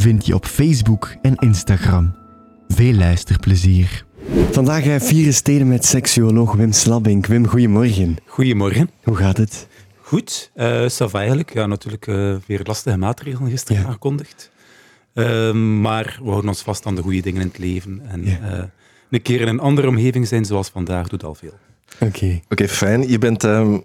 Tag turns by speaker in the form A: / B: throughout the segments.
A: vind je op Facebook en Instagram. Veel luisterplezier. Vandaag uh, Vieren Steden met seksuoloog Wim Slabbink. Wim, goedemorgen.
B: Goedemorgen.
A: Hoe gaat het?
B: Goed, uh, Sava eigenlijk. Ja, natuurlijk uh, weer lastige maatregelen gisteren ja. aangekondigd. Uh, maar we houden ons vast aan de goede dingen in het leven. En ja. een keer in een andere omgeving zijn zoals vandaag doet al veel.
A: Oké. Okay.
C: Oké, okay, fijn. Je bent um,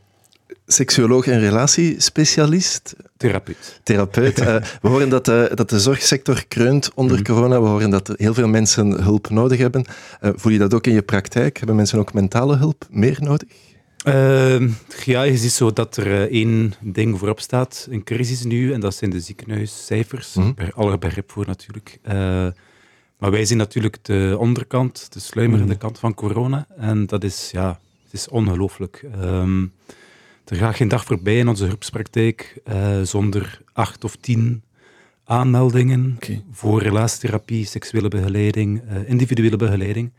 C: seksuoloog en relatiespecialist.
B: Therapeut.
C: Therapeut. uh, we horen dat, uh, dat de zorgsector kreunt onder mm. corona. We horen dat heel veel mensen hulp nodig hebben. Uh, voel je dat ook in je praktijk? Hebben mensen ook mentale hulp meer nodig?
B: Ehm, ja, je ziet zo dat er één ding voorop staat, een crisis nu, en dat zijn de ziekenhuiscijfers. Mm. Per alle begrip voor natuurlijk. maar wij zien natuurlijk de onderkant, de sluimerende mm. kant van corona. En dat is, ja, het is ongelooflijk. Um, er gaat geen dag voorbij in onze groepspraktijk uh, zonder acht of tien aanmeldingen okay. voor relatietherapie, seksuele begeleiding, uh, individuele begeleiding.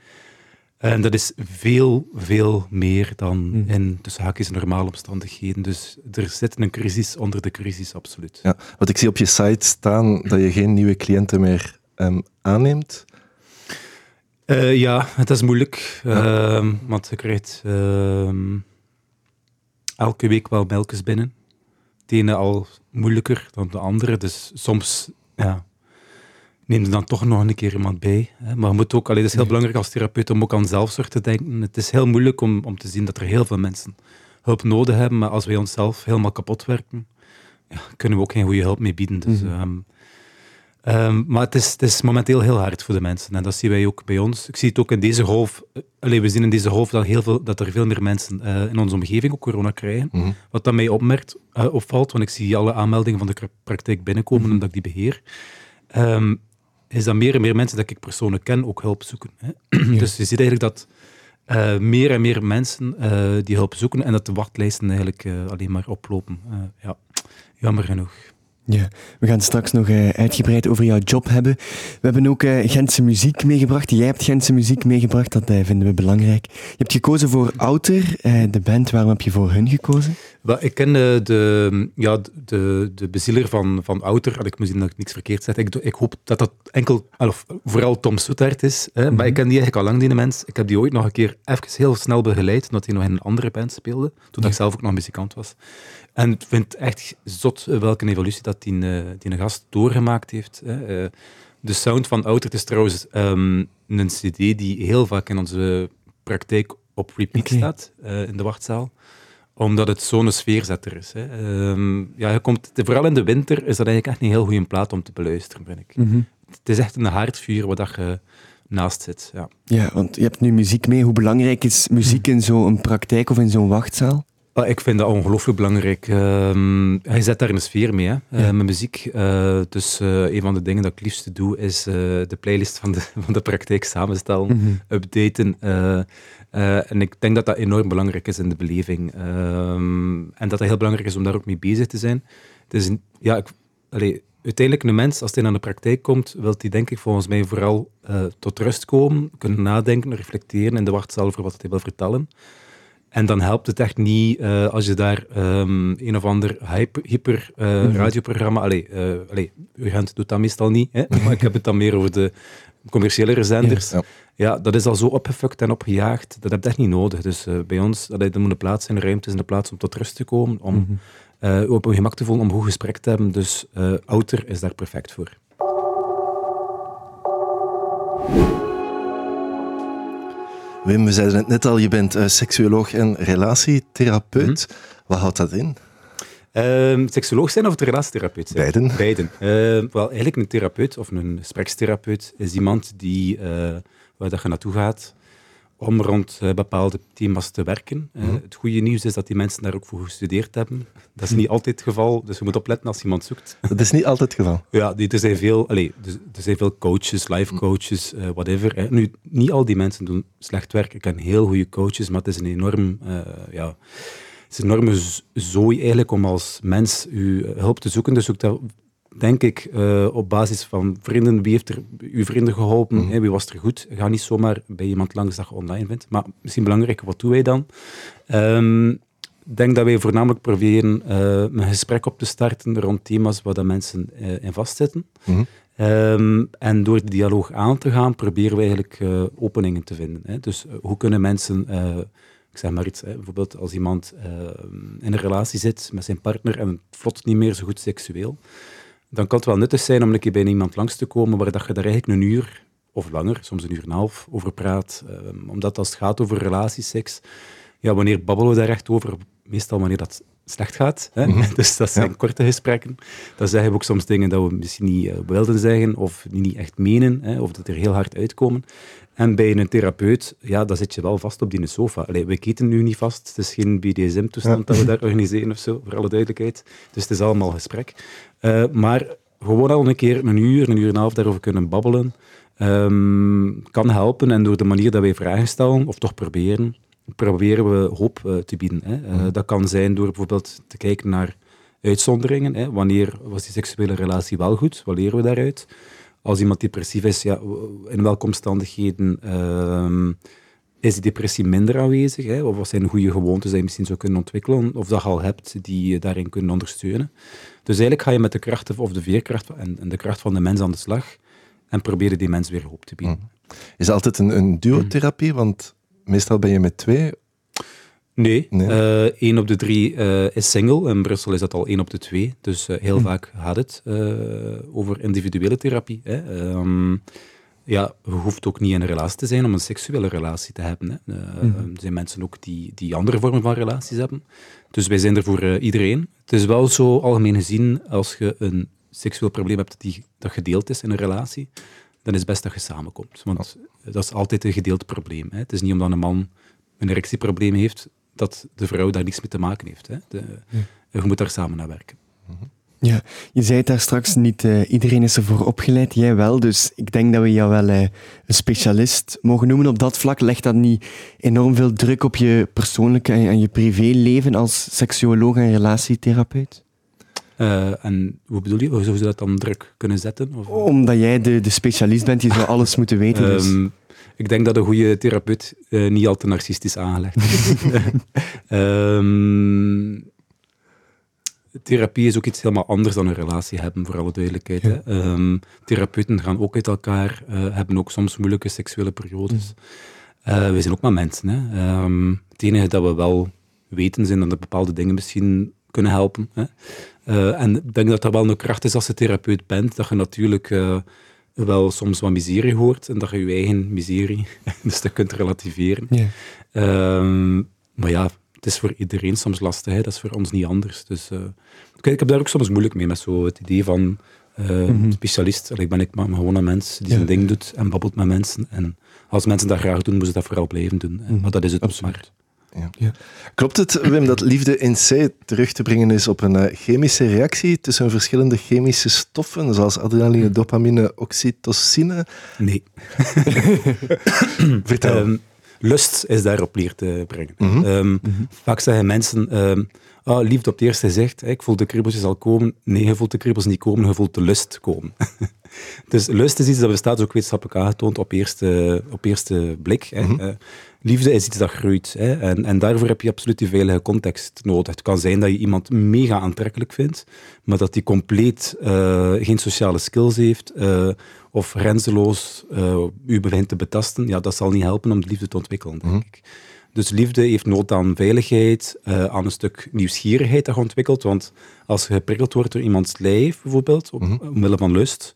B: En dat is veel, veel meer dan mm. in tussen haakjes normale omstandigheden. Dus er zit een crisis onder de crisis, absoluut.
C: Ja, wat ik zie op je site staan, dat je geen nieuwe cliënten meer um, aanneemt.
B: Uh, ja, het is moeilijk, ja. uh, want je krijgt elke week wel melkjes binnen. Het ene al moeilijker dan de andere. Dus soms ja, neem er dan toch nog een keer iemand bij. Hè. Maar je moet ook, het is heel belangrijk als therapeut om ook aan zelfzorg te denken. Het is heel moeilijk om, om te zien dat er heel veel mensen hulp nodig hebben. Maar als wij onszelf helemaal kapot werken, ja, kunnen we ook geen goede hulp mee bieden. Dus, mm -hmm. Um, maar het is, het is, momenteel heel hard voor de mensen. En dat zien wij ook bij ons. Ik zie het ook in deze golf. Eh, Allee, we zien in deze golf dat, heel veel, dat er veel meer mensen uh, in onze omgeving ook corona krijgen. Mm -hmm. Wat dat mij opmerkt, uh, opvalt, want ik zie alle aanmeldingen van de praktijk binnenkomen mm -hmm. omdat ik die beheer. Um, is dat meer en meer mensen dat ik persoonlijk ken ook hulp zoeken. Hè? Ja. Dus je ziet eigenlijk dat uh, meer en meer mensen die hulp zoeken en dat de wachtlijsten eigenlijk alleen maar oplopen. ja, jammer genoeg.
A: Ja, we gaan straks nog uh, uitgebreid over jouw job hebben. We hebben ook uh, Gentse muziek meegebracht. Jij hebt Gentse muziek meegebracht, dat uh, vinden we belangrijk. Je hebt gekozen voor Outer, de band. Waarom heb je voor hun gekozen?
B: Wel, ik ken de, ja, de, de bezieler van, van Outer. Ik moet zien dat ik niks verkeerd zeg. Ik, ik hoop dat dat enkel, of vooral Tom Soetert is. Hè, mm -hmm. Maar ik ken die eigenlijk al lang, die mens. Ik heb die ooit nog een keer even heel snel begeleid, omdat hij nog in een andere band speelde. Toen ja. ik zelf ook nog muzikant was. En ik vind het echt zot welke evolutie dat die, uh, die een gast doorgemaakt heeft. Hè. Uh, de sound van Outer is trouwens um, een cd die heel vaak in onze praktijk op repeat okay. staat, uh, in de wachtzaal omdat het zo'n sfeerzetter is. Hè. Um, ja, je komt, vooral in de winter is dat eigenlijk echt een heel goede plaat om te beluisteren, vind ik. Mm -hmm. Het is echt een haardvuur wat je naast zit. Ja.
A: ja, want je hebt nu muziek mee. Hoe belangrijk is muziek in zo'n praktijk of in zo'n wachtzaal?
B: Ik vind dat ongelooflijk belangrijk. Uh, je zet daar een sfeer mee, hè? Ja. Uh, met muziek. Uh, dus uh, een van de dingen dat ik liefst doe, is de playlist van de, van de praktijk samenstellen, mm -hmm. updaten. en ik denk dat dat enorm belangrijk is in de beleving. Ehm, en dat het heel belangrijk is om daar ook mee bezig te zijn. Het is een, ja, ik, allee, uiteindelijk een mens, als hij naar de praktijk komt, wil hij denk ik volgens mij vooral tot rust komen, kunnen nadenken, reflecteren in de wachtzaal over wat hij wil vertellen. En dan helpt het echt niet uh, als je daar um, een of ander hyper, hyper uh, mm -hmm. radioprogramma... Allee, uh, allee, Urgent doet dat meestal niet, hè? maar ik heb het dan meer over de commerciële zenders. Ja, ja. ja, dat is al zo opgefukt en opgejaagd. Dat heb je echt niet nodig. Dus bij ons, allee, er moet een plaats zijn, ruimte is een plaats om tot rust te komen, om mm -hmm. op een gemak te voelen, om een goed gesprek te hebben. Dus Outer is daar perfect voor.
C: Wim, we zeiden het net al, je bent uh, seksuoloog en relatietherapeut. Mm -hmm. Wat houdt dat in?
B: Um, seksuoloog zijn of relatietherapeut zijn?
C: Beiden.
B: Beiden. Uh, wel, eigenlijk een therapeut of een gesprekstherapeut is iemand die, uh, waar dat je naartoe gaat om rond uh, bepaalde thema's te werken. Uh,
C: Mhm.
B: Het goede nieuws is dat die mensen daar ook voor gestudeerd hebben. Dat is niet altijd het geval, dus je moet opletten als iemand zoekt.
C: Dat is niet altijd het geval.
B: Ja, er, zijn veel, allez, er, zijn veel coaches, life coaches, eh, whatever. Hè. Nu, niet al die mensen doen slecht werk. Ik ken heel goede coaches, maar het is een enorm... eh, ja, het is een enorme zooi eigenlijk om als mens uw hulp te zoeken. Dus zoek dat, denk ik, eh, op basis van vrienden. Wie heeft er uw vrienden geholpen?
C: Mhm.
B: hè, wie was er goed? Ga niet zomaar bij iemand langs dat je online vindt. Maar misschien belangrijker, wat doen wij dan? Ehm, ik denk dat wij voornamelijk proberen eh, een gesprek op te starten rond thema's waar dat mensen eh, in vastzitten.
C: Mhm.
B: Ehm, en door de dialoog aan te gaan, proberen we eigenlijk openingen te vinden. Hè. Dus hoe kunnen mensen, ik zeg maar iets, hè, bijvoorbeeld als iemand eh, in een relatie zit met zijn partner en het vlot niet meer zo goed seksueel, dan kan het wel nuttig zijn om een keer bij iemand langs te komen waar dat je daar eigenlijk een uur of langer, soms een uur en een half, over praat. Ehm, omdat als het gaat over relatieseks, ja, wanneer babbelen we daar echt over? Meestal wanneer dat slecht gaat. Hè?
C: Mhm.
B: Dus dat zijn
C: Ja.
B: korte gesprekken. Dan zeggen we ook soms dingen dat we misschien niet eh, wilden zeggen of die niet echt menen, hè? of dat er heel hard uitkomen. En bij een therapeut, ja, dan zit je wel vast op die sofa. Allee, we keten nu niet vast. Het is geen BDSM-toestand
C: Ja.
B: dat we daar organiseren of zo, voor alle duidelijkheid. Dus het is allemaal gesprek. Eh, maar gewoon al een keer een uur, een uur en een half daarover kunnen babbelen, ehm, kan helpen. En door de manier dat wij vragen stellen, of toch proberen, proberen we hoop eh, te bieden. Hè. Eh,
C: Mhm.
B: Dat kan zijn door bijvoorbeeld te kijken naar uitzonderingen. Hè. Wanneer was die seksuele relatie wel goed? Wat leren we daaruit? Als iemand depressief is, ja, in welke omstandigheden ehm, is die depressie minder aanwezig? Hè? Of wat zijn goede gewoontes die je misschien zou kunnen ontwikkelen? Of dat je al hebt die je daarin kunnen ondersteunen? Dus eigenlijk ga je met de kracht of de veerkracht en, en de kracht van de mens aan de slag en proberen die mens weer hoop te bieden.
C: Is het altijd een, een duotherapie? Want meestal ben je met twee.
B: Nee,
C: Nee.
B: eh, één op de drie eh, is single. In Brussel is dat al één op de twee. Dus eh, heel vaak gaat het over individuele therapie. Hè. Ehm, ja, je hoeft ook niet in een relatie te zijn om een seksuele relatie te hebben. Hè. Eh, Er zijn mensen ook die, die andere vormen van relaties hebben. Dus wij zijn er voor iedereen. Het is wel zo algemeen gezien, als je een seksueel probleem hebt die, dat gedeeld is in een relatie, dan is het best dat je samenkomt. Want dat is altijd een gedeeld probleem. Hè. Het is niet omdat een man een erectieprobleem heeft, dat de vrouw daar niets mee te maken heeft. Hè. De, Je moet daar samen naar werken.
A: Ja, je zei het daar straks niet, eh, iedereen is ervoor opgeleid, jij wel. Dus ik denk dat we jou wel eh, een specialist mogen noemen op dat vlak. Legt dat niet enorm veel druk op je persoonlijke en, en je privéleven als seksuoloog en relatietherapeut?
B: Eh, en hoe bedoel je? Hoe zou je dat dan druk kunnen zetten? Of,
A: Omdat jij de, de specialist bent, je zou alles moeten weten. Dus.
B: Ehm, ik denk dat een goede therapeut eh, niet al te narcistisch aangelegd is. Ehm, therapie is ook iets helemaal anders dan een relatie hebben, voor alle duidelijkheid. Hè. Ehm, therapeuten gaan ook uit elkaar, eh, hebben ook soms moeilijke seksuele periodes. We zijn ook maar mensen. Hè. Het enige dat we wel weten zijn dat er bepaalde dingen misschien kunnen helpen. Hè. Eh, en ik denk dat dat wel een kracht is als je therapeut bent, dat je natuurlijk eh, wel soms wat miserie hoort en dat je je eigen miserie dus dat kunt relativeren. Ehm, maar ja, het is voor iedereen soms lastig, hè. dat is voor ons niet anders. Dus, eh, ik, ik heb daar ook soms moeilijk mee, met zo het idee van eh, specialist. Ik ben ik maar gewoon een mens die zijn ding doet en babbelt met mensen. En als mensen dat graag doen, moeten ze dat vooral blijven doen. hè. Maar dat is het
A: Absoluut.
B: maar.
C: Klopt het, Wim, dat liefde in C terug te brengen is op een eh, chemische reactie tussen verschillende chemische stoffen, zoals adrenaline, dopamine, oxytocine?
B: Nee.
C: Vertel.
B: Ehm, lust is daarop neer te brengen.
C: Mhm.
B: Ehm, Vaak zeggen mensen, ehm, ah, liefde op het eerste gezicht, ik voel de kriebeltjes al komen. Nee, je voelt de kriebels niet komen, je voelt de lust komen. dus lust is iets dat bestaat, ook wetenschappelijk aangetoond, op eerste, op eerste blik. Hè. Eh, liefde is iets dat groeit. Hè, en, en daarvoor heb je absoluut die veilige context nodig. Het kan zijn dat je iemand mega aantrekkelijk vindt, maar dat die compleet eh, geen sociale skills heeft, eh, of grenzeloos eh, u begint te betasten. Ja, dat zal niet helpen om de liefde te ontwikkelen, denk ik. Dus liefde heeft nood aan veiligheid, eh, aan een stuk nieuwsgierigheid dat je ontwikkelt. Want als je geprikkeld wordt door iemands lijf, bijvoorbeeld, op, omwille van lust,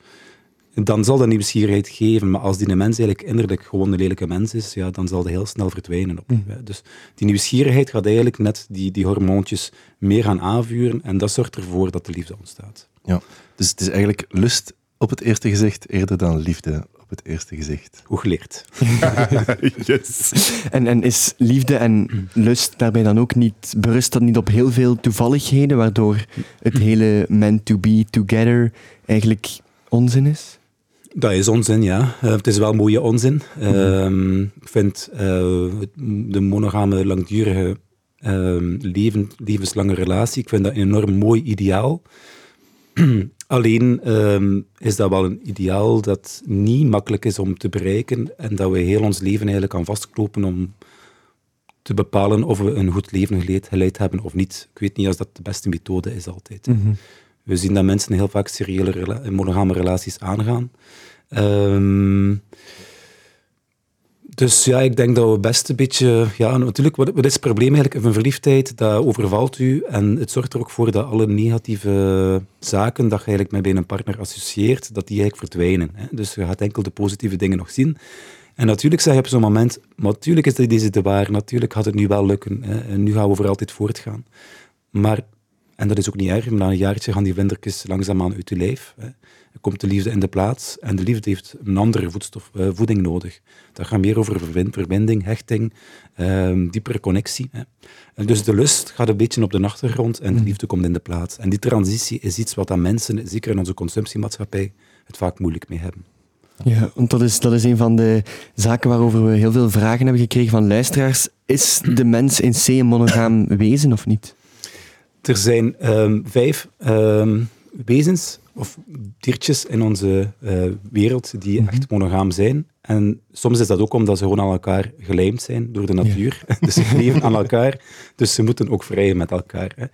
B: dan zal dat nieuwsgierigheid geven. Maar als die mens eigenlijk innerlijk gewoon een lelijke mens is, ja, dan zal die heel snel verdwijnen. Op, hè. Dus die nieuwsgierigheid gaat eigenlijk net die, die hormoontjes meer gaan aanvuren. En dat zorgt ervoor dat de liefde ontstaat.
C: Ja. Dus het is eigenlijk lust op het eerste gezicht eerder dan liefde op het eerste gezicht.
B: Goed geleerd.
A: yes. En, en is liefde en lust daarbij dan ook niet, berust dat niet op heel veel toevalligheden, waardoor het hele meant to be together eigenlijk onzin is?
B: Dat is onzin, ja. Uh, het is wel mooie onzin. Uh, ik vind uh, de monogame, langdurige uh, leven, levenslange relatie, ik vind dat een enorm mooi ideaal. Alleen um, is dat wel een ideaal dat niet makkelijk is om te bereiken en dat we heel ons leven eigenlijk aan vastklopen om te bepalen of we een goed leven geleid, geleid hebben of niet. Ik weet niet als dat de beste methode is altijd. Mm -hmm. We zien dat mensen heel vaak seriële rela monogame relaties aangaan. Um, dus ja, ik denk dat we best een beetje... Ja, natuurlijk, wat, is het probleem eigenlijk van verliefdheid? Dat overvalt u en het zorgt er ook voor dat alle negatieve zaken dat je eigenlijk met een partner associeert, dat die eigenlijk verdwijnen. Hè? Dus je gaat enkel de positieve dingen nog zien. En natuurlijk zeg je op zo'n moment, natuurlijk is deze de waar, natuurlijk gaat het nu wel lukken. Hè? En nu gaan we voor altijd voortgaan. Maar, en dat is ook niet erg, na een jaartje gaan die vindertjes langzaamaan uit je lijf. Hè? Komt de liefde in de plaats en de liefde heeft een andere voedstof, uh, voeding nodig. Dat gaat meer over verbinding, hechting, uh, diepere connectie. Hè. En dus de lust gaat een beetje op de achtergrond en de liefde komt in de plaats. En die transitie is iets wat aan mensen, zeker in onze consumptiemaatschappij, het vaak moeilijk mee hebben.
A: Ja, want dat is, dat is een van de zaken waarover we heel veel vragen hebben gekregen van luisteraars. Is de mens in C een monogaam wezen of niet?
B: Er zijn um, vijf um, wezens of diertjes in onze uh, wereld die echt monogaam zijn. En soms is dat ook omdat ze gewoon aan elkaar gelijmd zijn door de natuur. Ja. dus ze leven aan elkaar, dus ze moeten ook vrijen met elkaar. Hè.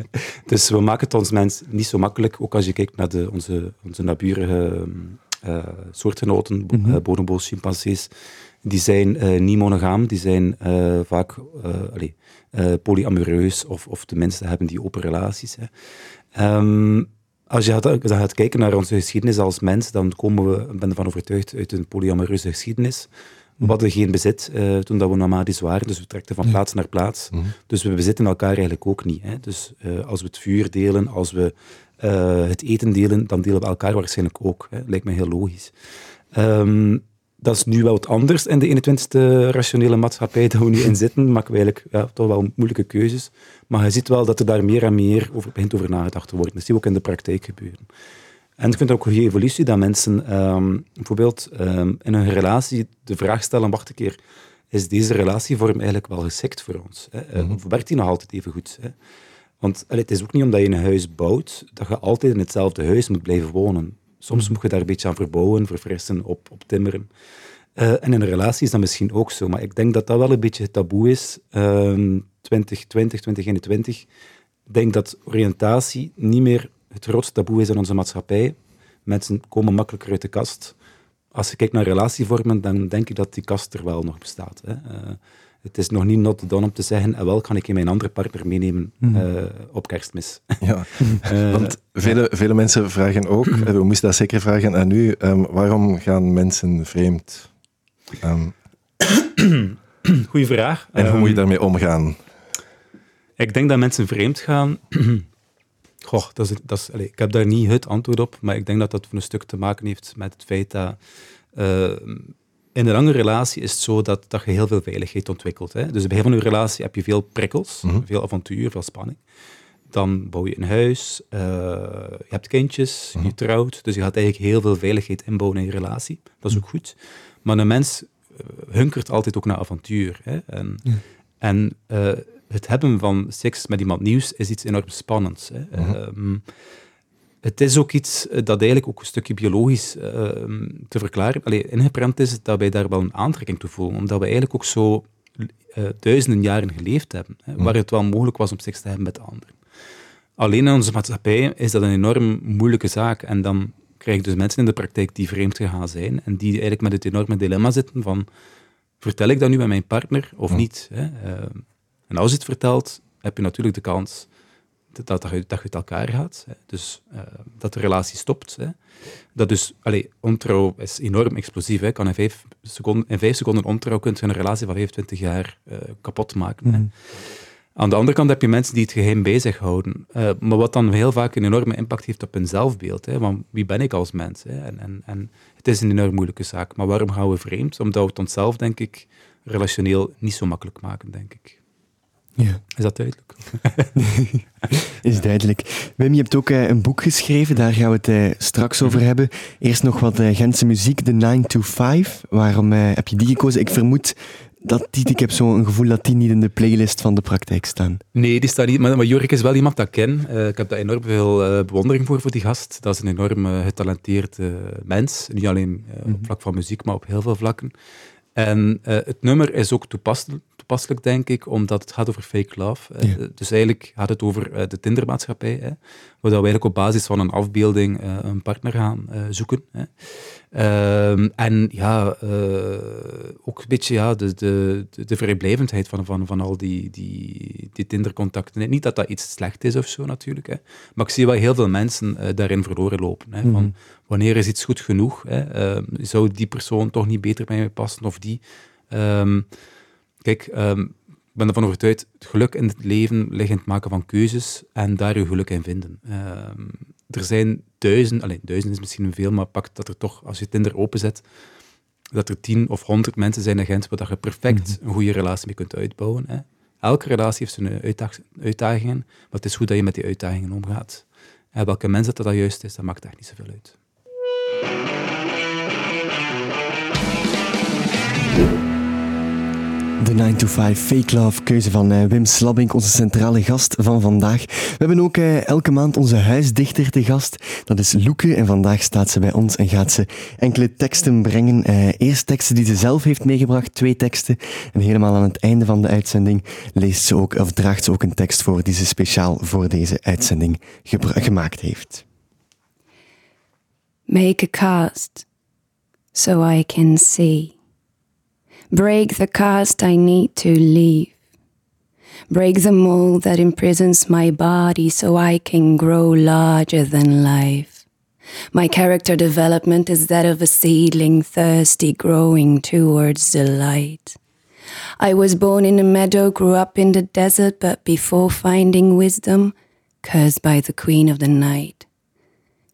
B: dus we maken het ons mens niet zo makkelijk, ook als je kijkt naar de, onze, onze naburige uh, soortgenoten, mm -hmm. bonobos, chimpansees. Die zijn uh, niet monogaam, die zijn vaak allez, polyamoreus of, of tenminste hebben die open relaties. Hè. Um, als je gaat, gaat, kijken naar onze geschiedenis als mens, dan komen we, ik ben ervan overtuigd, uit een polyamoreuze geschiedenis. We hadden geen bezit uh, toen dat we nomadisch waren, dus we trekten van plaats naar plaats. Mm -hmm. Dus we bezitten elkaar eigenlijk ook niet. Hè. Dus uh, als we het vuur delen, als we uh, het eten delen, dan delen we elkaar waarschijnlijk ook. Hè. Lijkt mij heel logisch. Um, dat is nu wel wat anders in de 21ste rationele maatschappij dat we nu in zitten. Maken we eigenlijk ja, toch wel moeilijke keuzes. Maar je ziet wel dat er daar meer en meer over begint over nagedacht te worden. Dat zie je ook in de praktijk gebeuren. En ik vind ook een goede evolutie dat mensen um, bijvoorbeeld um, in een relatie de vraag stellen, wacht een keer, is deze relatievorm eigenlijk wel geschikt voor ons? Hè? Mm Of werkt die nog altijd even goed? Hè? Want allee, het is ook niet omdat je een huis bouwt, dat je altijd in hetzelfde huis moet blijven wonen. Soms moet je daar een beetje aan verbouwen, verfrissen, op, op timmeren. Uh, en in een relatie is dat misschien ook zo. Maar ik denk dat dat wel een beetje het taboe is. Uh, 2020, 2021. Ik denk dat oriëntatie niet meer het grootste taboe is in onze maatschappij. Mensen komen makkelijker uit de kast. Als je kijkt naar relatievormen, dan denk ik dat die kast er wel nog bestaat. Hè. Uh, het is nog niet not done om te zeggen, en wel kan ik in mijn andere partner meenemen mm. uh, op kerstmis.
C: Ja, uh, want vele, vele mensen vragen ook, we moesten dat zeker vragen aan u, um, waarom gaan mensen vreemd? Um,
B: Goeie vraag.
C: En hoe um, moet je daarmee omgaan?
B: Ik denk dat mensen vreemd gaan. Goh, dat is, dat is, allez, ik heb daar niet het antwoord op, maar ik denk dat dat voor een stuk te maken heeft met het feit dat uh, in een lange relatie is het zo dat, dat je heel veel veiligheid ontwikkelt. Hè? Dus bij begin van je relatie heb je veel prikkels, mm -hmm. veel avontuur, veel spanning. Dan bouw je een huis, uh, je hebt kindjes, mm -hmm. je trouwt. Dus je gaat eigenlijk heel veel veiligheid inbouwen in je relatie. Dat is ook goed. Maar een mens uh, hunkert altijd ook naar avontuur. Hè? En, ja. en uh, het hebben van seks met iemand nieuws is iets enorm spannends. Hè? Mm -hmm. um, het is ook iets dat eigenlijk ook een stukje biologisch uh, te verklaren, allee, ingeprent is, dat wij daar wel een aantrekking toe voelen. Omdat we eigenlijk ook zo uh, duizenden jaren geleefd hebben, hè, waar het wel mogelijk was om seks te hebben met anderen. Alleen in onze maatschappij is dat een enorm moeilijke zaak. En dan krijg je dus mensen in de praktijk die vreemd gegaan zijn en die eigenlijk met het enorme dilemma zitten van vertel ik dat nu met mijn partner of ja. niet? Hè? Uh, en als je het vertelt, heb je natuurlijk de kans dat, dat, je, dat je uit elkaar gaat. Hè. Dus uh, dat de relatie stopt. Hè. Dat dus, allez, ontrouw is enorm explosief. Hè. Kan in, vijf seconden, in vijf seconden ontrouw kunt je een relatie van 25 jaar uh, kapot maken. Mm. Aan de andere kant heb je mensen die het geheim bij zich houden. Uh, maar wat dan heel vaak een enorme impact heeft op hun zelfbeeld. Hè? Want wie ben ik als mens? Hè? En, en, en het is een enorm moeilijke zaak. Maar waarom gaan we vreemd? Omdat we het onszelf, denk ik, relationeel niet zo makkelijk maken, denk ik.
A: Ja.
B: Is dat duidelijk?
A: is duidelijk. Wim, je hebt ook uh, een boek geschreven, daar gaan we het uh, straks over hebben. Eerst nog wat uh, Gentse muziek, de 9 to 5. Waarom heb je die gekozen? Ik vermoed dat die, ik heb zo'n gevoel dat die niet in de playlist van de praktijk staan.
B: Nee, die staat niet. Maar, maar Jorik is wel iemand dat ik ken. ik heb daar enorm veel bewondering voor, voor die gast. Dat is een enorm getalenteerd mens. Niet alleen op mhm. vlak van muziek, maar op heel veel vlakken. En het nummer is ook toepasselijk, toepasselijk, denk ik, omdat het gaat over fake love. Dus eigenlijk gaat het over uh, de Tindermaatschappij, hè, waar we eigenlijk op basis van een afbeelding uh, een partner gaan uh, zoeken. Hè. Ehm, en ja, ook een beetje ja, de, de, de vrijblijvendheid van, van, van al die, die, die Tindercontacten. Niet dat dat iets slecht is of zo natuurlijk, hè. maar ik zie wel heel veel mensen daarin verloren lopen. Hè, van, mhm. wanneer is iets goed genoeg? Hè? Ehm, zou die persoon toch niet beter bij mij passen of die? Um, Kijk, um, ik ben ervan overtuigd, het geluk in het leven ligt in het maken van keuzes en daar je geluk in vinden. Um, er zijn duizenden, alleen duizend is misschien veel, maar pak dat er toch, als je Tinder openzet, dat er tien of honderd mensen zijn in Gent waar je perfect mhm. een goede relatie mee kunt uitbouwen. Hè. Elke relatie heeft zijn uitdagingen, maar het is goed dat je met die uitdagingen omgaat. En welke mensen dat, dat juist is, dat maakt echt niet zoveel uit.
A: De 9 to 5 Fake Love, keuze van uh, Wim Slabbink, onze centrale gast van vandaag. We hebben ook uh, elke maand onze huisdichter te gast. Dat is Loeke en vandaag staat ze bij ons en gaat ze enkele teksten brengen. Uh, eerst teksten die ze zelf heeft meegebracht, twee teksten. En helemaal aan het einde van de uitzending leest ze ook, of draagt ze ook een tekst voor die ze speciaal voor deze uitzending gemaakt heeft.
D: Make a cast so I can see. Break the cast I need to leave. Break the mold that imprisons my body so I can grow larger than life. My character development is that of a seedling thirsty growing towards the light. I was born in a meadow, grew up in the desert, but before finding wisdom, cursed by the queen of the night.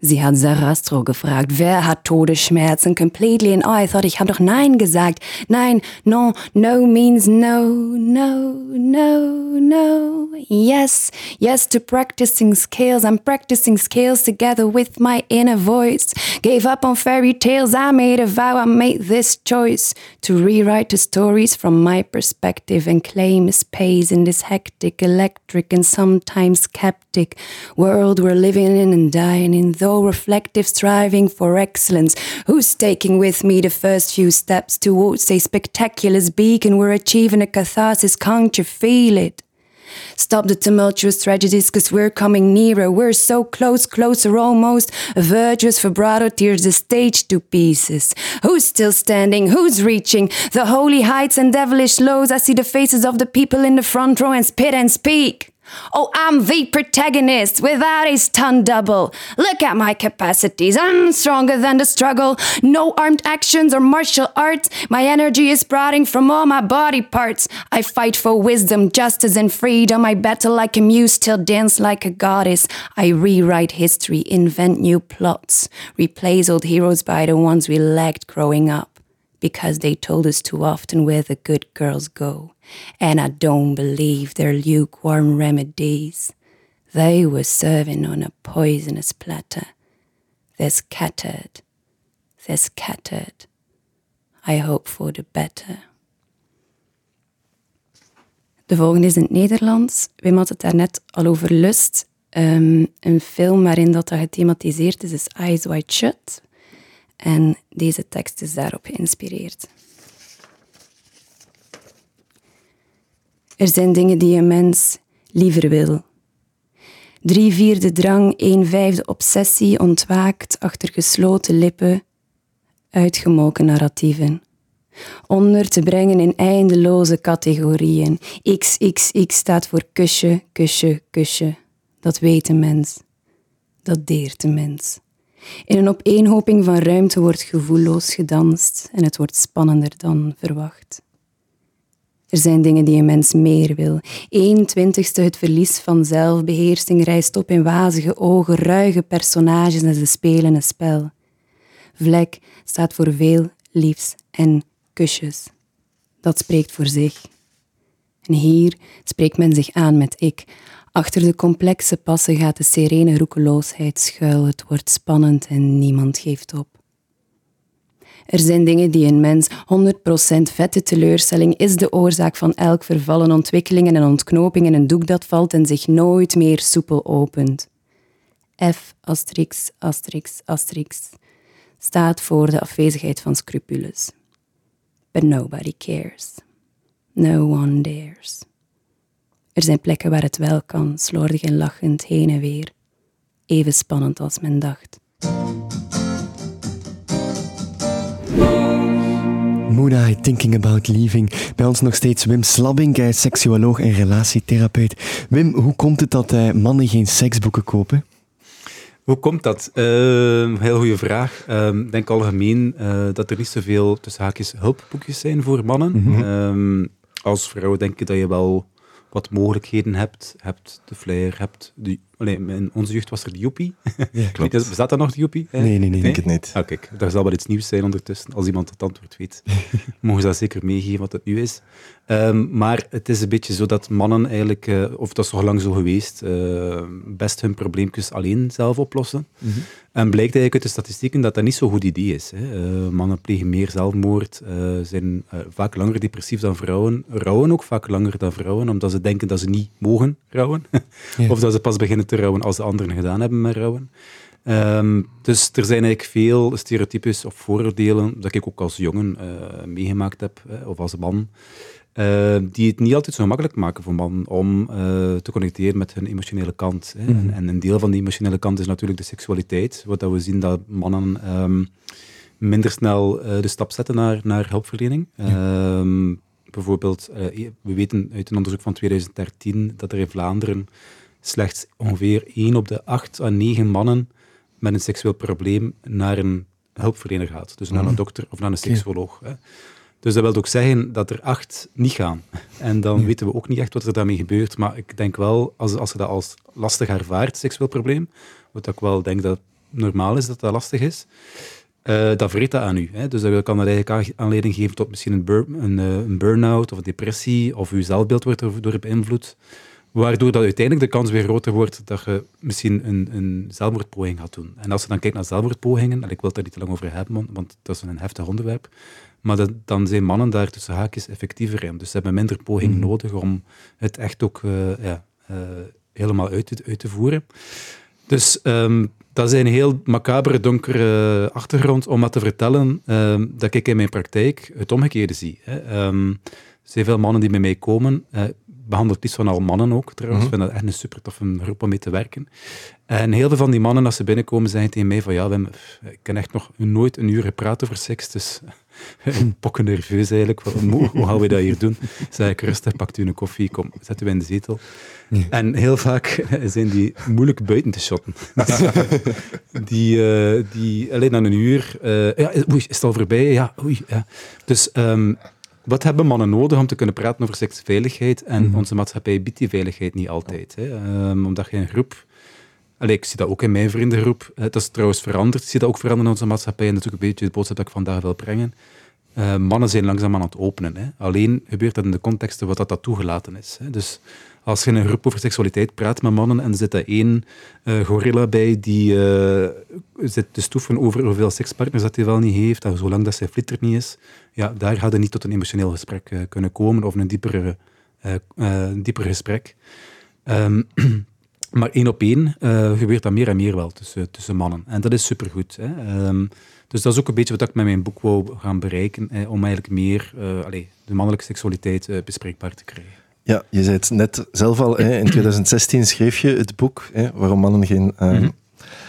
D: Sie hat Sarastro gefragt, wer hat Todesschmerzen? Completely and I thought, ich habe doch Nein gesagt. Nein, no, no means no, no, no, no. Yes, yes to practicing scales. I'm practicing scales together with my inner voice. Gave up on fairy tales. I made a vow. I made this choice to rewrite the stories from my perspective and claim a space in this hectic, electric, and sometimes skeptic world we're living in and dying in reflective, striving for excellence. Who's taking with me the first few steps towards a spectacular beacon? We're achieving a catharsis, can't you feel it? Stop the tumultuous tragedies, cause we're coming nearer. We're so close, closer almost. A virtuous vibrato tears the stage to pieces. Who's still standing? Who's reaching the holy heights and devilish lows? I see the faces of the people in the front row and spit and speak. Oh, I'm the protagonist without a stunt double. Look at my capacities. I'm stronger than the struggle. No armed actions or martial arts. My energy is sprouting from all my body parts. I fight for wisdom, justice, and freedom. I battle like a muse, still dance like a goddess. I rewrite history, invent new plots, replace old heroes by the ones we lacked growing up because they told us too often where the good girls go. And I don't believe their lukewarm remedies. They were serving on a poisonous platter. They're scattered. They're scattered. I hope for the better. De volgende is in het Nederlands. Wim had het daarnet al over Lust. Um, een film waarin dat, dat gethematiseerd is, is Eyes Wide Shut En deze tekst is daarop geïnspireerd. Er zijn dingen die een mens liever wil. Drie vierde drang, een vijfde obsessie ontwaakt achter gesloten lippen, uitgemoken narratieven. Onder te brengen in eindeloze categorieën. XXX staat voor kusje, kusje, kusje. Dat weet een mens. Dat deert een mens. In een opeenhoping van ruimte wordt gevoelloos gedanst en het wordt spannender dan verwacht. Er zijn dingen die een mens meer wil. Een twintigste het verlies van zelfbeheersing rijst op in wazige ogen, ruige personages en ze spelen een spel. Vlek staat voor veel liefs en kusjes. Dat spreekt voor zich. En hier spreekt men zich aan met ik. Achter de complexe passen gaat de serene roekeloosheid schuil. Het wordt spannend en niemand geeft op. Er zijn dingen die een mens 100% vette teleurstelling is de oorzaak van elk vervallen ontwikkelingen en ontknoping in een doek dat valt en zich nooit meer soepel opent. F asterix asterix asterix staat voor de afwezigheid van scrupules. But nobody cares. No one dares. Er zijn plekken waar het wel kan, slordig en lachend heen en weer. Even spannend als men dacht.
A: Moonlight Thinking About Leaving. Bij ons nog steeds Wim Slabbing, hij is seksuoloog en relatietherapeut. Wim, hoe komt het dat uh, mannen geen seksboeken kopen?
B: Hoe komt dat? Uh, heel goede vraag. Ehm, ik denk algemeen uh, dat er niet zoveel tussen haakjes hulpboekjes zijn voor mannen. Mm -hmm. als vrouw denk ik dat je wel wat mogelijkheden hebt. Hebt de flyer, hebt de... in onze jeugd was er de Joepie. Ja, klopt. Bestaat dat nog, de Joepie?
A: Nee, nee, nee. nee?
C: denk het niet.
B: Ah, kijk, daar zal wel iets nieuws zijn ondertussen. Als iemand het antwoord weet, mogen ze dat zeker meegeven wat het nu is. Um, maar het is een beetje zo dat mannen eigenlijk, uh, of dat is toch lang zo geweest, uh, best hun probleempjes alleen zelf oplossen. Mm -hmm. En blijkt eigenlijk uit de statistieken dat dat niet zo'n goed idee is. Hè. Uh, mannen plegen meer zelfmoord, zijn vaak langer depressief dan vrouwen, rouwen ook vaak langer dan vrouwen, omdat ze denken dat ze niet mogen rouwen. ja. Of dat ze pas beginnen te rouwen als de anderen gedaan hebben met rouwen. Um, dus er zijn eigenlijk veel stereotypes of vooroordelen dat ik ook als jongen meegemaakt heb, of als man. Uh, die het niet altijd zo makkelijk maken voor mannen om te connecteren met hun emotionele kant. Hè. Mm -hmm. en, en, een deel van die emotionele kant is natuurlijk de seksualiteit. Wat dat we zien dat mannen um, minder snel de stap zetten naar, naar hulpverlening. Ja. Um, bijvoorbeeld, we weten uit een onderzoek van 2013 dat er in Vlaanderen slechts ongeveer 1 op de 8 à 9 mannen met een seksueel probleem naar een hulpverlener gaat. Dus naar een dokter of naar een seksuoloog. Hè. Dus dat wil ook zeggen dat er acht niet gaan. En dan weten we ook niet echt wat er daarmee gebeurt. Maar ik denk wel, als, als je dat als lastig ervaart, seksueel probleem, wat ik wel denk dat normaal is dat dat lastig is, uh, dat vreet dat aan u. Hè. Dus dat kan dat eigenlijk aanleiding geven tot misschien een, bur een, een burn-out of een depressie, of uw zelfbeeld wordt erdoor beïnvloed. Waardoor dat uiteindelijk de kans weer groter wordt dat je misschien een, een zelfmoordpoging gaat doen. En als je dan kijkt naar zelfmoordpogingen, en ik wil het daar niet te lang over hebben, want dat is een heftig onderwerp, maar dat, dan zijn mannen daar tussen haakjes effectiever in. Dus ze hebben minder poging mm. nodig om het echt ook uh, ja, uh, helemaal uit te, uit te voeren. Dus um, dat is een heel macabere, donkere achtergrond om dat te vertellen um, dat ik in mijn praktijk het omgekeerde zie. Hè. Um, er zijn veel mannen die bij mij komen. Uh, behandelt liefst van al mannen ook trouwens. Mm -hmm. Ik vind dat echt een super toffe groep om mee te werken. En heel veel van die mannen, als ze binnenkomen, zeggen tegen mij van ja, Wim, ik heb echt nog nooit een uur gepraat over seks, dus een pokken nerveus eigenlijk. Van, hoe, hoe gaan we dat hier doen? Zeg ik rustig, pakt u een koffie, kom, zet u in de zetel. Ja. En heel vaak zijn die moeilijk buiten te shotten. die, uh, die alleen na een uur, uh, ja, oei, is het al voorbij? Ja, oei. Ja. Dus um, wat hebben mannen nodig om te kunnen praten over seksveiligheid? En mm -hmm. onze maatschappij biedt die veiligheid niet altijd. Hè? Um, omdat je een groep Allee, ik zie dat ook in mijn vriendengroep. Dat is trouwens veranderd. Ik zie dat ook veranderen in onze maatschappij. En dat is ook een beetje de boodschap dat ik vandaag wil brengen. Uh, mannen zijn langzaam aan het openen. Hè. Alleen gebeurt dat in de contexten wat dat, dat toegelaten is. Hè. Dus als je in een groep over seksualiteit praat met mannen en er zit daar één uh, gorilla bij die uh, zit te stoeven over hoeveel sekspartners dat hij wel niet heeft, en zolang dat zijn flitter niet is, ja, daar gaat er niet tot een emotioneel gesprek kunnen komen of een dieper gesprek. Um, maar één op één gebeurt dat meer en meer wel tussen, tussen mannen. En dat is supergoed. Hè. Um, dus dat is ook een beetje wat ik met mijn boek wou gaan bereiken, eh, om eigenlijk meer uh, allez, de mannelijke seksualiteit uh, bespreekbaar te krijgen.
C: Ja, je zei het net zelf al, hè, in 2016 schreef je het boek hè, waarom mannen geen mm -hmm.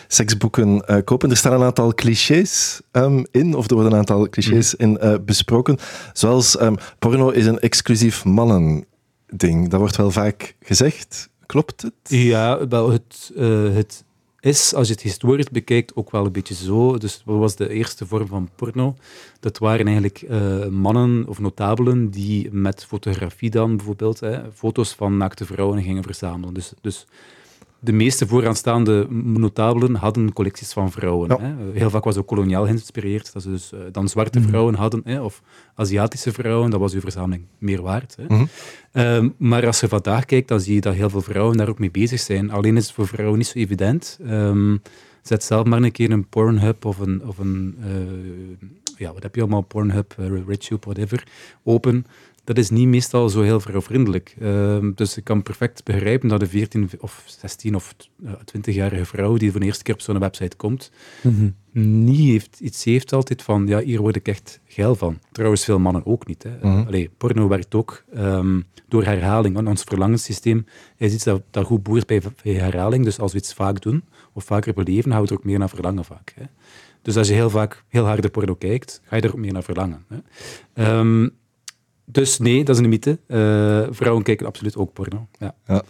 C: seksboeken uh, kopen. Er staan een aantal clichés um, in, of er worden een aantal clichés mm -hmm. in besproken, zoals um, porno is een exclusief mannen-ding. Dat wordt wel vaak gezegd. Klopt het?
B: Ja, wel, het, het is, als je het historisch bekijkt, ook wel een beetje zo. Dus wat was de eerste vorm van porno? Dat waren eigenlijk uh, mannen of notabelen die met fotografie dan bijvoorbeeld hè, foto's van naakte vrouwen gingen verzamelen. Dus, dus de meeste vooraanstaande notabelen hadden collecties van vrouwen. Hè. Heel vaak was ook koloniaal geïnspireerd, dat ze dus uh, dan zwarte mhm. vrouwen hadden, hè, of Aziatische vrouwen, dat was uw verzameling meer waard. Hè. Mm -hmm. maar als je vandaag kijkt, dan zie je dat heel veel vrouwen daar ook mee bezig zijn. Alleen is het voor vrouwen niet zo evident. Um, zet zelf maar een keer een Pornhub of een, of een uh, ja, wat heb je allemaal, Pornhub, uh, RedTube, whatever, open dat is niet meestal zo heel vrouwvriendelijk. Uh, dus ik kan perfect begrijpen dat een 14 of 16 of 20-jarige vrouw die voor de eerste keer op zo'n website komt, mm niet heeft, iets heeft altijd van, ja, hier word ik echt geil van. Trouwens, veel mannen ook niet. Hè. Mm Allee, porno werkt ook um, door herhaling. Ons verlangenssysteem is iets dat, dat goed boert bij, bij, herhaling. Dus als we iets vaak doen, of vaker beleven, houden we er ook meer naar verlangen vaak. Hè. Dus als je heel vaak heel harde porno kijkt, ga je er ook meer naar verlangen. Hè. Um, dus nee, dat is een mythe. Uh, vrouwen kijken absoluut ook porno. Ja. ja.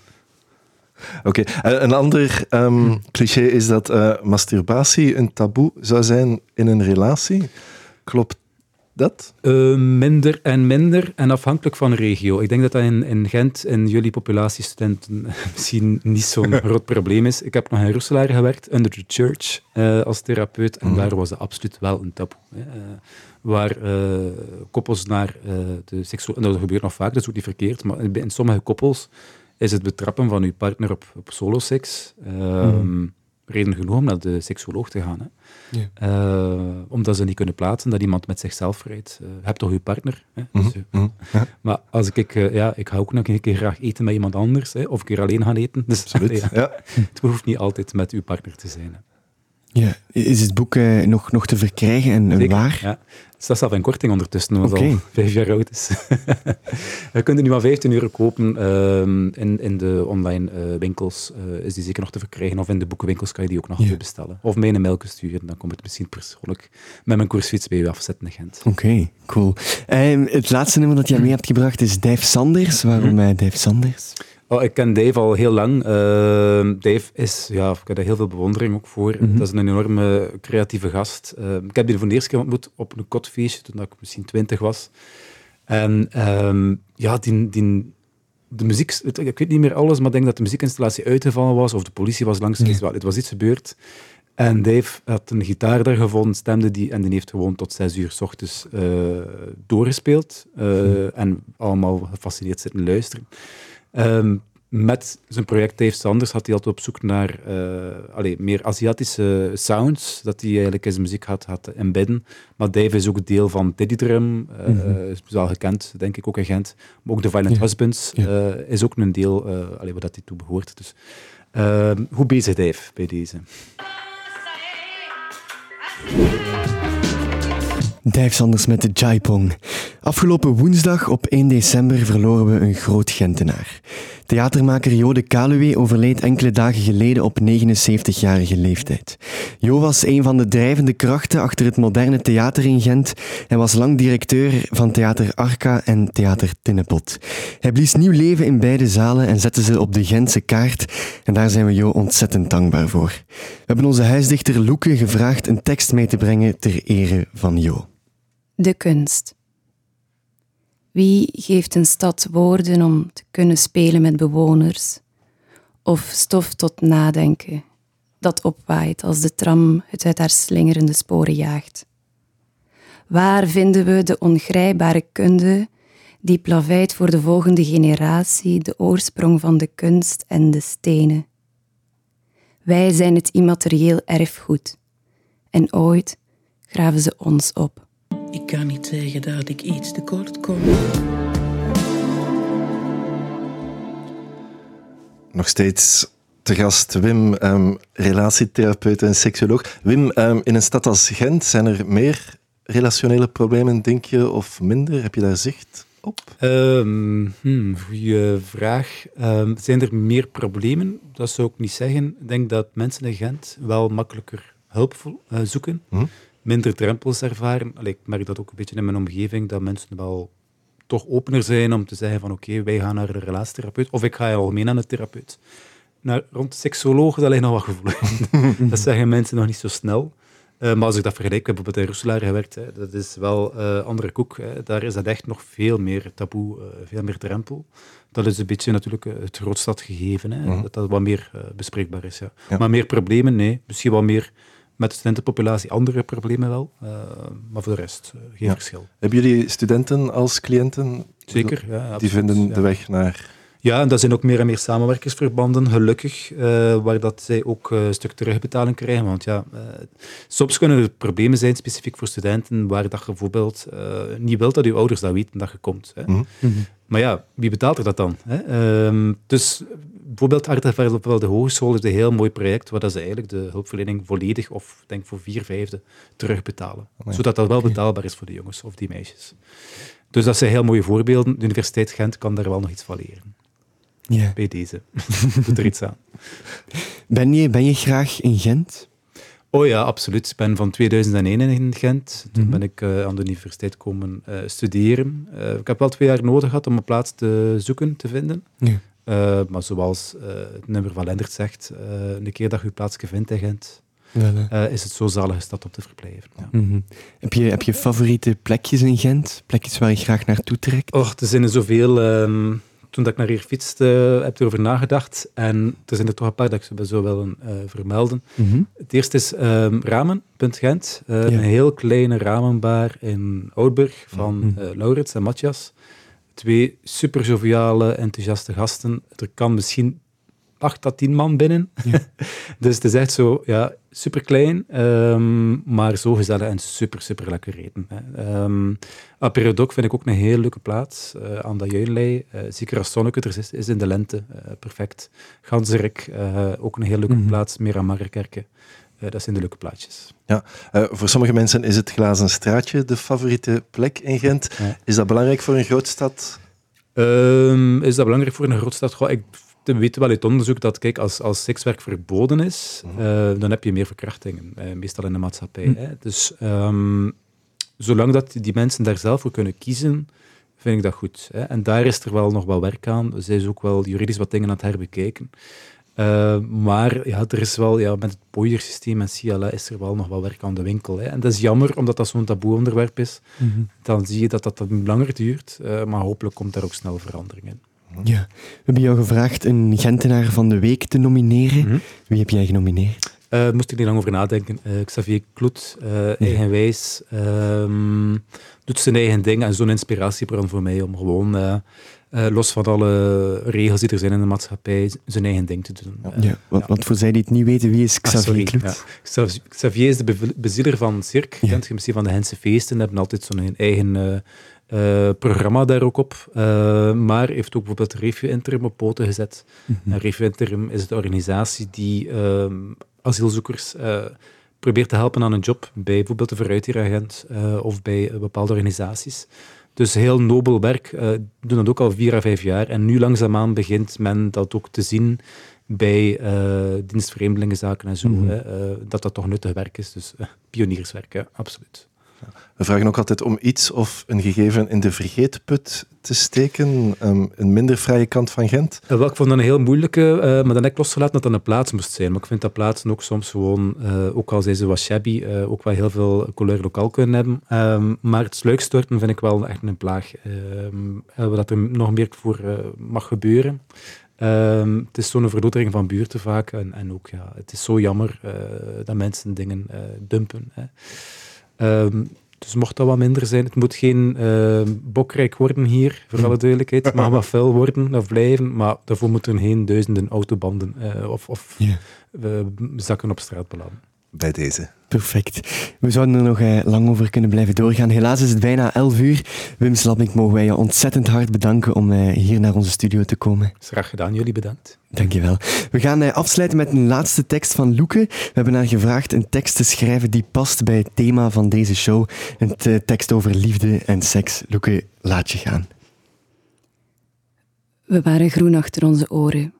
C: Oké, okay. een ander um, cliché is dat uh, masturbatie een taboe zou zijn in een relatie. Klopt dat?
B: Uh, minder en minder en afhankelijk van regio. Ik denk dat dat in, in Gent in jullie populatiestudenten misschien niet zo'n groot probleem is. Ik heb nog in Roeselaar gewerkt, under the church, uh, als therapeut. En mm. daar was het absoluut wel een taboe. Hè waar koppels naar de seksuele... Nou, dat gebeurt nog vaak, dat is ook niet verkeerd, maar in sommige koppels is het betrappen van uw partner op, op soloseks um, reden genoeg om naar de seksuoloog te gaan. Hè. Ja. Uh, omdat ze niet kunnen plaatsen dat iemand met zichzelf rijdt. Uh, heb toch uw partner? Hè? Mm -hmm. dus, uh, ja. Maar als ik, ja, ik hou ook nog een keer graag eten met iemand anders, hè, of een keer alleen gaan eten. Dus,
C: Absoluut, ja.
B: Het hoeft niet altijd met uw partner te zijn. Hè.
A: Ja. Is het boek uh, nog, nog te verkrijgen en Zeker, waar?
B: Ja. Het staat zelf in korting ondertussen, omdat okay. het al vijf jaar oud is. Je kunt nu maar 15 euro kopen. Uh, in, in de online uh, winkels uh, is die zeker nog te verkrijgen. Of in de boekenwinkels kan je die ook nog ja. bestellen. Of mij een mail sturen, dan komt het misschien persoonlijk met mijn koersfiets bij u afzetten in Gent.
A: Oké, okay, cool. Ehm, het laatste nummer dat jij mee hebt gebracht is Dave Sanders. Waarom mm Dave Sanders?
B: Oh, ik ken Dave al heel lang. Uh, Dave is, ja, ik heb daar heel veel bewondering ook voor. Mm -hmm. Dat is een enorme creatieve gast. Uh, ik heb die voor de eerste keer ontmoet op een kotfeestje, toen ik misschien twintig was. En um, ja, die, die, de muziek, ik weet niet meer alles, maar ik denk dat de muziekinstallatie uitgevallen was, of de politie was langs. Ja. Het was iets gebeurd. En Dave had een gitaar daar gevonden, stemde die, en die heeft gewoon tot zes uur s ochtends uh, doorgespeeld. En allemaal gefascineerd zitten luisteren. Um, met zijn project Dave Sanders had hij altijd op zoek naar uh, allee, meer Aziatische sounds, dat hij eigenlijk in zijn muziek had, had embedden. Maar Dave is ook deel van Diddy Drum, uh, mm -hmm. is wel gekend, denk ik, ook in Gent. Maar ook The Violent ja. Husbands ja. Uh, is ook een deel allee, waar dat hij toe behoort. Dus ehm, hoe bezig Dave bij deze?
A: Dave met de Jaipong. Afgelopen woensdag op 1 december verloren we een groot Gentenaar. Theatermaker Jo de Kaluwe overleed enkele dagen geleden op 79-jarige leeftijd. Jo was een van de drijvende krachten achter het moderne theater in Gent en was lang directeur van Theater Arca en Theater Tinnepot. Hij blies nieuw leven in beide zalen en zette ze op de Gentse kaart en daar zijn we Jo ontzettend dankbaar voor. We hebben onze huisdichter Loeke gevraagd een tekst mee te brengen ter ere van Jo.
D: De kunst. Wie geeft een stad woorden om te kunnen spelen met bewoners? Of stof tot nadenken, dat opwaait als de tram het uit haar slingerende sporen jaagt? Waar vinden we de ongrijpbare kunde die plaveit voor de volgende generatie de oorsprong van de kunst en de stenen? Wij zijn het immaterieel erfgoed en ooit graven ze ons op.
E: Ik kan niet zeggen dat ik iets tekort kom.
C: Nog steeds te gast Wim, um, relatietherapeut en seksuoloog. Wim, um, in een stad als Gent zijn er meer relationele problemen, denk je, of minder? Heb je daar zicht op?
B: Um, hmm, goeie vraag. zijn er meer problemen? Dat zou ik niet zeggen. Ik denk dat mensen in Gent wel makkelijker hulp uh, zoeken. Hm? Minder drempels ervaren. Allee, ik merk dat ook een beetje in mijn omgeving, dat mensen wel toch opener zijn om te zeggen van oké, wij gaan naar een relatietherapeut, of ik ga algemeen aan een therapeut. naar, rond seksologen, dat ligt nog wat gevoelig. dat zeggen mensen nog niet zo snel. Uh, maar als ik dat vergelijk, ik heb bijvoorbeeld in Roeselaar gewerkt, hè, dat is wel uh, andere koek. Hè. Daar is dat echt nog veel meer taboe, uh, veel meer drempel. Dat is een beetje natuurlijk het grootstadgegeven, hè, mm. dat dat wat meer bespreekbaar is. Ja. ja. Maar meer problemen, nee. Misschien wat meer met de studentenpopulatie andere problemen wel, maar voor de rest geen ja. verschil.
C: Hebben jullie studenten als cliënten?
B: Zeker, ja.
C: Die vinden de weg naar
B: ja, en dat zijn ook meer en meer samenwerkingsverbanden, gelukkig, uh, waar dat zij ook uh, een stuk terugbetaling krijgen. Want ja, uh, soms kunnen er problemen zijn, specifiek voor studenten, waar dat je bijvoorbeeld niet wilt dat je ouders dat weten dat je komt. Hè. Mm -hmm. Maar ja, wie betaalt er dat dan? Hè? Um, dus bijvoorbeeld Arteveld op de hogeschool is een heel mooi project, waar dat ze eigenlijk de hulpverlening volledig, of denk voor vier vijfde, terugbetalen. Oh, Zodat dat wel betaalbaar is voor de jongens of die meisjes. Dus dat zijn heel mooie voorbeelden. De Universiteit Gent kan daar wel nog iets van leren. Ja. Bij deze. Doe er iets aan.
A: Ben je, ben je graag in Gent?
B: Oh ja, absoluut. Ik ben van 2001 in Gent. Toen mhm. ben ik uh, aan de universiteit komen uh, studeren. Uh, ik heb wel twee jaar nodig gehad om een plaats te zoeken, te vinden. Ja. maar zoals het nummer van Lendert zegt, een keer dat je je plaatsje vindt in Gent, ja, is het zo zalige stad om te verblijven. Ja.
A: Mm -hmm. heb, je, heb je favoriete plekjes in Gent? Plekjes waar je graag naartoe trekt?
B: Och, er zijn er zoveel... Um, toen dat ik naar hier fietste, heb ik erover nagedacht. En er zijn er toch een paar dat ik ze zo willen uh, vermelden. Mm -hmm. Het eerste is um, Ramen.gent. Uh, ja. Een heel kleine ramenbar in Oudburg van mm -hmm. uh, Laurits en Matthias. Twee super joviale, enthousiaste gasten. Er kan misschien acht tot tien man binnen. Ja. dus het is echt zo, ja, super klein, um, maar zo gezellig en super, super lekker eten. Um, Periodok vind ik ook een heel leuke plaats uh, aan de Juinlei. Uh, zeker als zonneke er is, is in de lente, uh, perfect. Ganzerik, ook een heel leuke mm -hmm. plaats. Meramarkerke. dat zijn de leuke plaatjes.
C: Ja, voor sommige mensen is het Glazen Straatje de favoriete plek in Gent. Ja. Is dat belangrijk voor een grootstad?
B: Um, is dat belangrijk voor een grootstad? Goh, ik we weten wel uit onderzoek dat kijk, als, als sekswerk verboden is, uh, dan heb je meer verkrachtingen, uh, meestal in de maatschappij. Mm. Hè. Dus um, zolang dat die mensen daar zelf voor kunnen kiezen, vind ik dat goed. Hè. En daar is er wel nog wel werk aan. Zij is ook wel juridisch wat dingen aan het herbekijken. Uh, maar ja, er is wel, ja, met het boeiersysteem en CLA is er wel nog wel werk aan de winkel. Hè. En dat is jammer, omdat dat zo'n taboe onderwerp is. Mm -hmm. Dan zie je dat dat, dat langer duurt, uh, maar hopelijk komt daar ook snel verandering in.
A: Ja, we hebben jou gevraagd een Gentenaar van de Week te nomineren. Mm -hmm. Wie heb jij genomineerd?
B: Uh, moest ik niet lang over nadenken. Uh, Xavier Kloet, uh, eigenwijs, um, doet zijn eigen ding en zo'n inspiratiebron voor mij om gewoon, los van alle regels die er zijn in de maatschappij, zijn eigen ding te doen.
A: ja, want, want, voor zij die het niet weten, wie is ah, Xavier ah, Kloet?
B: Ja. Xavier is de bezieler van Cirque, ja. kent je misschien van de Hense Feesten, hebben altijd zo'n eigen uh, programma daar ook op. Uh, maar heeft ook bijvoorbeeld Refugee Interim op poten gezet. Mm -hmm. Interim is de organisatie die uh, asielzoekers uh, probeert te helpen aan een job bij bijvoorbeeld de vooruitdieragent of bij bepaalde organisaties. Dus heel nobel werk. doen dat ook al vier à vijf jaar. En nu langzaamaan begint men dat ook te zien bij dienstvreemdelingenzaken en zo. Mm -hmm. hè, dat dat toch nuttig werk is. Dus pionierswerk, absoluut.
C: We vragen ook altijd om iets of een gegeven in de vergeetput te steken. Um, een minder vrije kant van Gent.
B: Uh, wel, ik vond dat een heel moeilijke, uh, maar dan heb ik losgelaten dat dat een plaats moest zijn. Maar ik vind dat plaatsen ook soms gewoon, uh, ook al zijn ze wat shabby, ook wel heel veel couleur lokaal kunnen hebben. Um, maar het sluikstorten vind ik wel echt een plaag. Um, dat er nog meer voor mag gebeuren. Het is zo'n verdotering van buurten vaak. En, en ook, ja, het is zo jammer dat mensen dingen dumpen. Hè. Um, dus mocht dat wat minder zijn, het moet geen uh, bokrijk worden hier, voor alle duidelijkheid. Het mag wat vuil worden of blijven, maar daarvoor moeten geen duizenden autobanden uh, of, of yeah. uh, zakken op straat belanden
C: bij deze.
A: Perfect. We zouden er nog eh, lang over kunnen blijven doorgaan. Helaas is het bijna 11 uur. Wim Slabnik, mogen wij je ontzettend hard bedanken om eh, hier naar onze studio te komen.
B: Graag gedaan, jullie bedankt.
A: Dankjewel. We gaan eh, afsluiten met een laatste tekst van Loeke. We hebben haar gevraagd een tekst te schrijven die past bij het thema van deze show. Een uh, tekst over liefde en seks. Loeke, laat je gaan.
D: We waren groen achter onze oren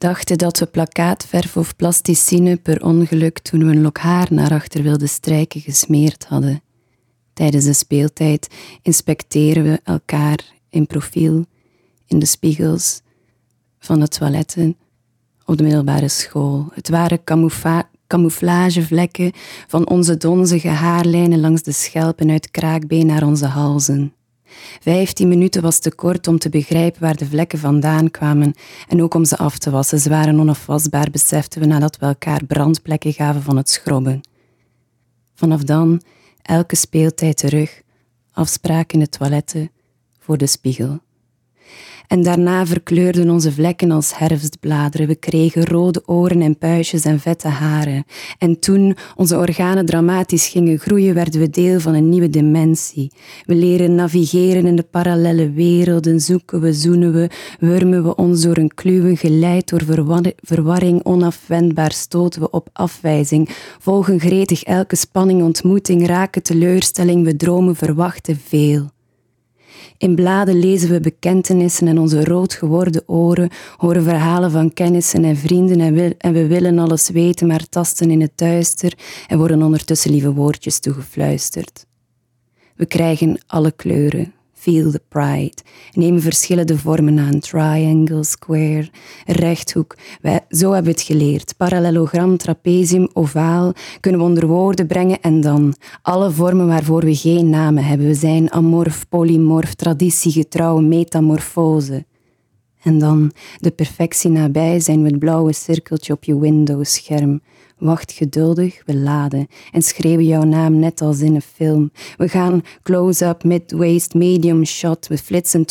D: dachten dat we plakkaatverf of plasticine per ongeluk toen we een lok haar naar achter wilden strijken gesmeerd hadden. Tijdens de speeltijd inspecteren we elkaar in profiel, in de spiegels van de toiletten op de middelbare school. Het waren camouflagevlekken van onze donzige haarlijnen langs de schelpen uit kraakbeen naar onze halzen. Vijftien minuten was te kort om te begrijpen waar de vlekken vandaan kwamen en ook om ze af te wassen. Ze waren onafwasbaar, beseften we nadat we elkaar brandplekken gaven van het schrobben. Vanaf dan elke speeltijd terug, afspraak in de toiletten, voor de spiegel. En daarna verkleurden onze vlekken als herfstbladeren. We kregen rode oren en puistjes en vette haren. En toen onze organen dramatisch gingen groeien, werden we deel van een nieuwe dimensie. We leren navigeren in de parallele werelden, zoeken we, zoenen we, wurmen we ons door een kluwen, geleid door verwarring, onafwendbaar stoten we op afwijzing, volgen gretig elke spanning, ontmoeting, raken teleurstelling, we dromen, verwachten veel. In bladen lezen we bekentenissen en onze rood geworden oren horen verhalen van kennissen en vrienden en, en we willen alles weten, maar tasten in het duister en worden ondertussen lieve woordjes toegefluisterd. We krijgen alle kleuren, Feel the pride. Neem verschillende vormen aan. Triangle, square, rechthoek. Wij, zo hebben we het geleerd. Parallelogram, trapezium, ovaal kunnen we onder woorden brengen en dan alle vormen waarvoor we geen namen hebben. We zijn amorf, polymorf, traditiegetrouw, metamorfose. En dan de perfectie nabij zijn we het blauwe cirkeltje op je Windows-scherm. Wacht geduldig, we laden en schreeuwen jouw naam net als in een film. We gaan close-up, mid-waist, medium shot. We flitsen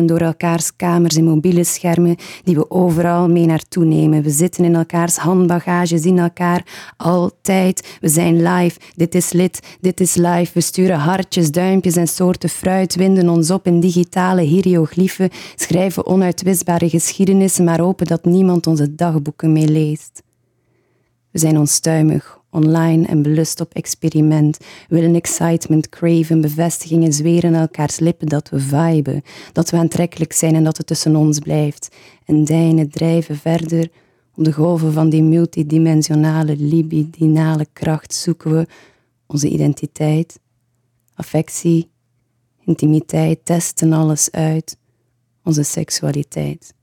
D: 24-7 door elkaars kamers in mobiele schermen die we overal mee naartoe nemen. We zitten in elkaars handbagage, zien elkaar altijd. We zijn live, dit is lid, dit is live. We sturen hartjes, duimpjes en soorten fruit, winden ons op in digitale hieroglyphen, schrijven onuitwisbare geschiedenissen, maar hopen dat niemand onze dagboeken meeleest. We zijn onstuimig, online en belust op experiment, willen excitement, craven, bevestigingen, zweren elkaars lippen dat we viben, dat we aantrekkelijk zijn en dat het tussen ons blijft. En deinen drijven verder. Op de golven van die multidimensionale, libidinale kracht zoeken we onze identiteit, affectie, intimiteit, testen alles uit, onze seksualiteit.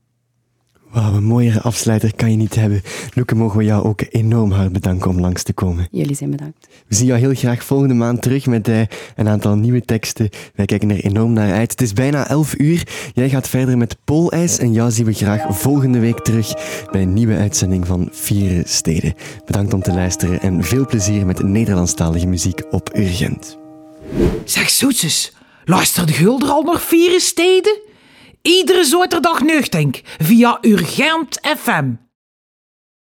A: Wauw, een mooiere afsluiter kan je niet hebben. Loeke, mogen we jou ook enorm hard bedanken om langs te komen.
D: Jullie zijn bedankt.
A: We zien jou heel graag volgende maand terug met uh, een aantal nieuwe teksten. Wij kijken er enorm naar uit. Het is bijna 11 uur. Jij gaat verder met Poolijs en jou zien we graag volgende week terug bij een nieuwe uitzending van Vieren Steden. Bedankt om te luisteren en veel plezier met Nederlandstalige muziek op Urgent.
E: Zeg zoetjes, luistert Gulder al nog Vieren Steden? Iedere zaterdag nuchtink via Urgent FM